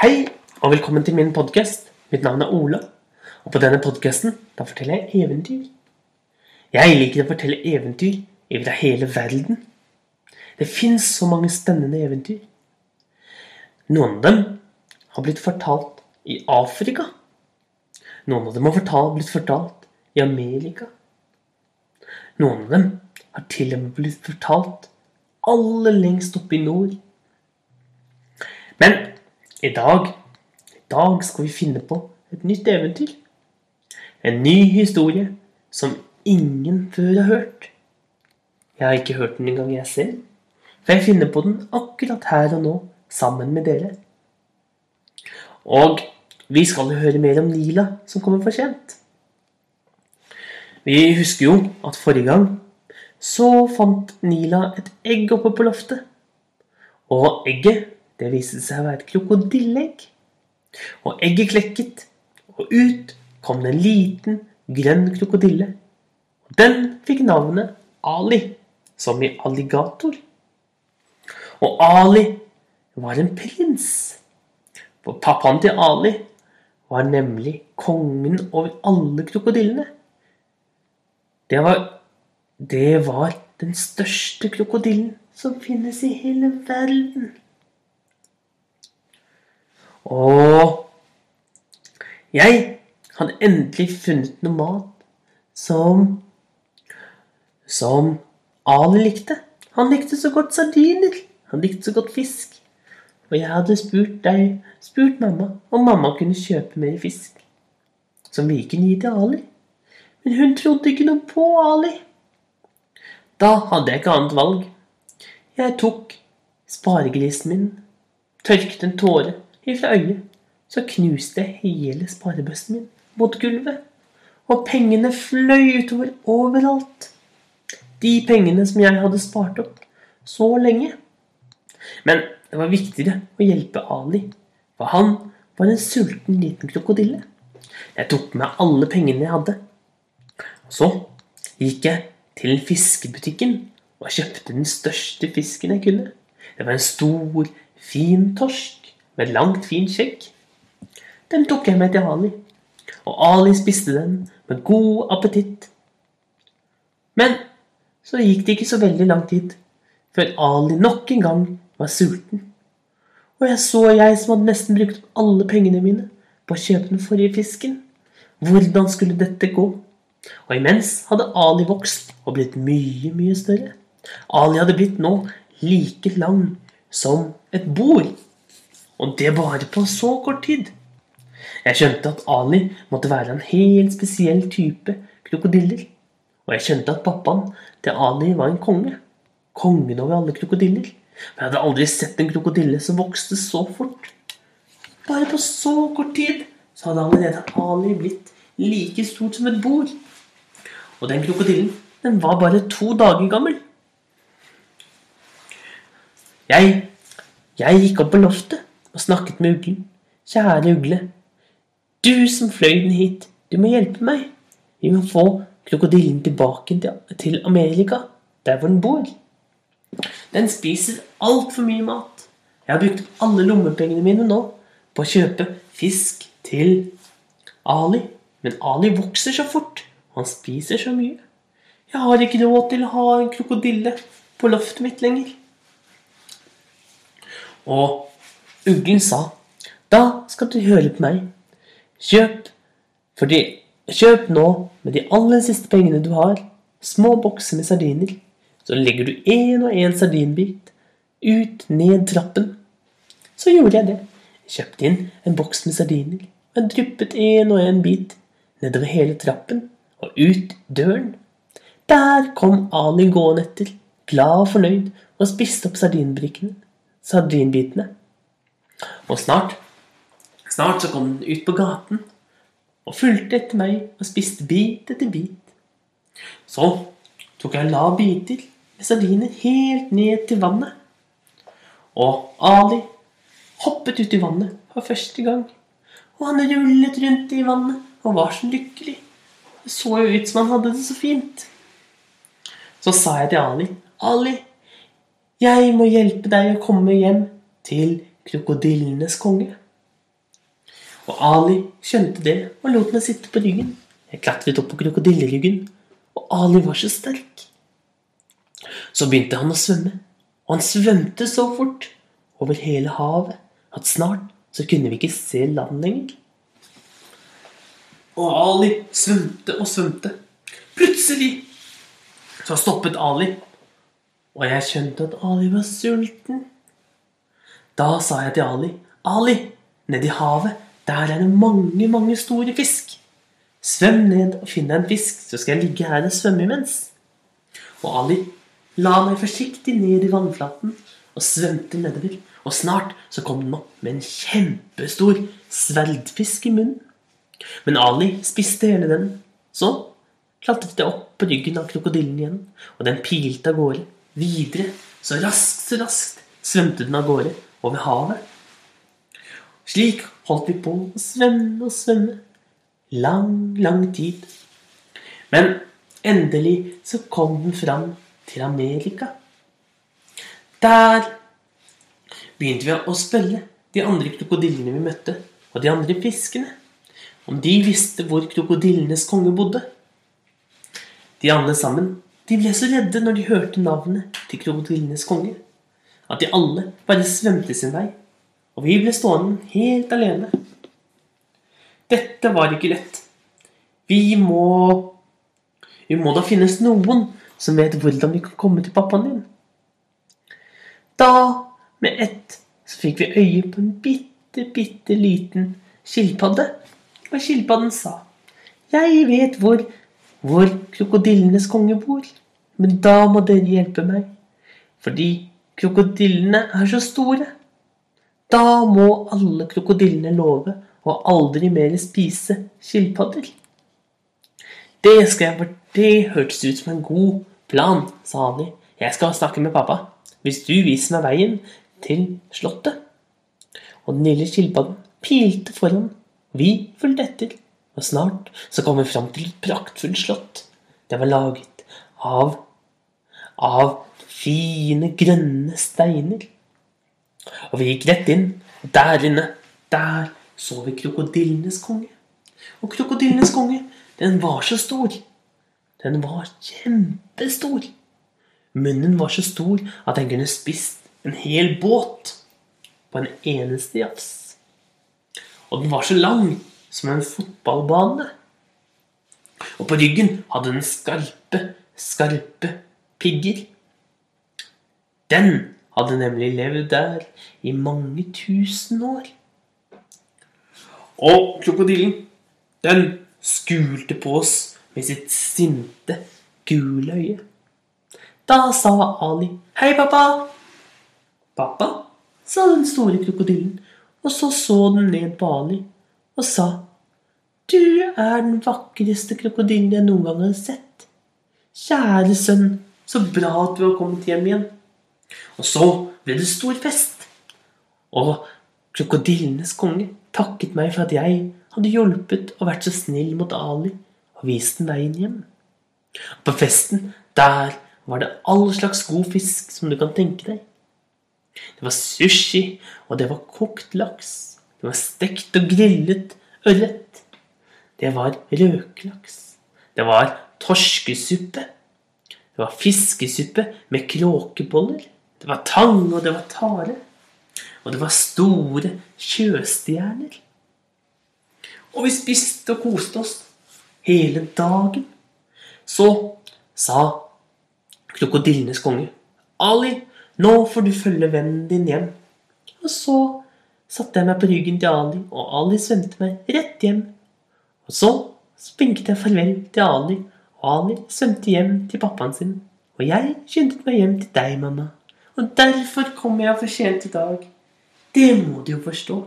Hei, og velkommen til min podkast. Mitt navn er Ola. Og på denne podkasten forteller jeg eventyr. Jeg liker å fortelle eventyr fra hele verden. Det fins så mange spennende eventyr. Noen av dem har blitt fortalt i Afrika. Noen av dem har fortalt, blitt fortalt i Amerika. Noen av dem har til og med blitt fortalt aller lengst oppe i nord. Men i dag, i dag skal vi finne på et nytt eventyr. En ny historie som ingen før har hørt. Jeg har ikke hørt den engang jeg selv. For jeg finner på den akkurat her og nå, sammen med dere. Og vi skal høre mer om Nila, som kommer for sent. Vi husker jo at forrige gang så fant Nila et egg oppe på loftet. Og egget det viste seg å være et krokodilleegg. Og egget klekket, og ut kom det en liten, grønn krokodille. Den fikk navnet Ali, som i alligator. Og Ali var en prins. For pappaen til Ali var nemlig kongen over alle krokodillene. Det var, det var den største krokodillen som finnes i hele verden. Og jeg hadde endelig funnet noe mat som Som Ali likte. Han likte så godt sardiner. Han likte så godt fisk. Og jeg hadde spurt deg, spurt mamma om mamma kunne kjøpe mer fisk. Som vi kunne gi til Ali. Men hun trodde ikke noe på Ali. Da hadde jeg ikke annet valg. Jeg tok sparegrisen min, tørket en tåre ifra øyet, så knuste hele sparebøssen min mot gulvet. Og pengene fløy utover overalt. De pengene som jeg hadde spart opp så lenge. Men det var viktigere å hjelpe Ali, for han var en sulten liten krokodille. Jeg tok med alle pengene jeg hadde. Og så gikk jeg til fiskebutikken og kjøpte den største fisken jeg kunne. Det var en stor, fin torsk med langt, fint skjegg. Den tok jeg med til Ali, og Ali spiste den med god appetitt. Men så gikk det ikke så veldig lang tid før Ali nok en gang var sulten. Og jeg så jeg som hadde nesten brukt alle pengene mine på å kjøpe den forrige fisken. Hvordan skulle dette gå? Og imens hadde Ali vokst og blitt mye, mye større. Ali hadde blitt nå like lang som et bord. Og det bare på så kort tid. Jeg skjønte at Ali måtte være en helt spesiell type krokodiller. Og jeg skjønte at pappaen til Ali var en konge. Kongen over alle krokodiller. For jeg hadde aldri sett en krokodille som vokste så fort. Bare på så kort tid så hadde allerede Ali blitt like stort som et bord. Og den krokodillen, den var bare to dager gammel. Jeg, jeg gikk opp på loftet og snakket med uglen. Kjære ugle, du som fløy den hit, du må hjelpe meg. Vi må få krokodillen tilbake til Amerika, der hvor den bor. Den spiser altfor mye mat. Jeg har brukt alle lommepengene mine nå på å kjøpe fisk til Ali. Men Ali vokser så fort, og han spiser så mye. Jeg har ikke råd til å ha en krokodille på loftet mitt lenger. Og Uglen sa, 'Da skal du høre på meg. Kjøp, fordi kjøp nå med de aller siste pengene du har, små bokser med sardiner. Så legger du én og én sardinbit ut ned trappen. Så gjorde jeg det. Jeg kjøpte inn en boks med sardiner. Jeg dryppet én og én bit nedover hele trappen og ut døren. Der kom Ali gående etter, glad og fornøyd, og spiste opp sardinbrikkene, sardinbitene. Og snart, snart så kom den ut på gaten og fulgte etter meg og spiste bit etter bit. Så tok jeg la biter med sardiner helt ned til vannet. Og Ali hoppet ut i vannet for første gang. Og han rullet rundt i vannet og var så lykkelig. Det så jo ut som han hadde det så fint. Så sa jeg til Ali, 'Ali, jeg må hjelpe deg å komme hjem til krokodillenes konge. Og Ali skjønte det og lot meg sitte på ryggen. Jeg klatret opp på krokodilleryggen, og Ali var så sterk. Så begynte han å svømme, og han svømte så fort over hele havet at snart så kunne vi ikke se land lenger. Og Ali svømte og svømte. Plutselig så stoppet Ali, og jeg skjønte at Ali var sulten. Da sa jeg til Ali, Ali, nedi havet, der er det mange, mange store fisk. Svøm ned og finn deg en fisk, så skal jeg ligge her og svømme imens. Og Ali la meg forsiktig ned i vannflaten og svømte nedover. Og snart så kom den opp med en kjempestor sverdfisk i munnen. Men Ali spiste hele den. Så klatret jeg opp på ryggen av krokodillen igjen, og den pilte av gårde. Videre, så raskt, så raskt, svømte den av gårde over havet. Slik holdt vi på å svømme og svømme. Lang, lang tid. Men endelig så kom den fram til Amerika. Der begynte vi å spørre de andre krokodillene vi møtte, og de andre fiskene, om de visste hvor krokodillenes konge bodde. De alle sammen de ble så redde når de hørte navnet til krokodillenes konge, at de alle bare svømte sin vei, og vi ble stående helt alene. Dette var ikke lett. Vi må Vi må da finnes noen som vet hvordan vi kan komme til pappaen din. Da, med ett, så fikk vi øye på en bitte, bitte liten skilpadde. Og skilpadden sa, 'Jeg vet hvor, hvor krokodillenes konge bor.' Men da må dere hjelpe meg, fordi krokodillene er så store. Da må alle krokodillene love å aldri mer spise skilpadder. Det skal jeg Det hørtes ut som en god plan, sa Ali. Jeg skal snakke med pappa, hvis du viser meg veien til slottet. Og den lille skilpadden pilte foran. Vi fulgte etter, og snart så kom vi fram til et praktfullt slott. Det var laget av av fine, grønne steiner. Og vi gikk rett inn, og der inne, der så vi krokodillenes konge. Og krokodillenes konge, den var så stor. Den var kjempestor. Munnen var så stor at den kunne spist en hel båt på en eneste jafs. Og den var så lang som en fotballbane. Og på ryggen hadde den skarpe, skarpe pigger. Den hadde nemlig levd der i mange tusen år. Og krokodillen, den skulte på oss med sitt sinte, gule øye. Da sa Ali 'Hei, pappa'. 'Pappa', sa den store krokodillen, og så så den ned på Ali og sa 'Du er den vakreste krokodillen jeg noen gang har sett'. Kjære sønn, så bra at du har kommet hjem igjen. Og så ble det stor fest. Og krokodillenes konge takket meg for at jeg hadde hjulpet og vært så snill mot Ali og vist den veien hjem. På festen, der var det all slags god fisk som du kan tenke deg. Det var sushi, og det var kokt laks. Det var stekt og grillet ørret. Det var røkelaks. Det var torskesuppe. Det var fiskesuppe med kråkeboller. Det var tang, og det var tare. Og det var store sjøstjerner. Og vi spiste og koste oss hele dagen. Så sa krokodillenes konge, Ali, nå får du følge vennen din hjem. Og så satte jeg meg på ryggen til Ali, og Ali svømte meg rett hjem. Og så spinket jeg farvel til Ali og Ali svømte hjem til pappaen sin, og jeg skyndet meg hjem til deg, mamma. Og derfor kommer jeg for sent i dag. Det må du jo forstå.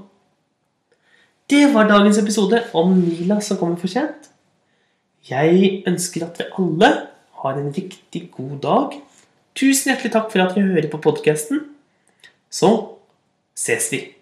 Det var dagens episode om Mila som kommer for sent. Jeg ønsker at vi alle har en riktig god dag. Tusen hjertelig takk for at vi hører på podkasten. Så ses vi.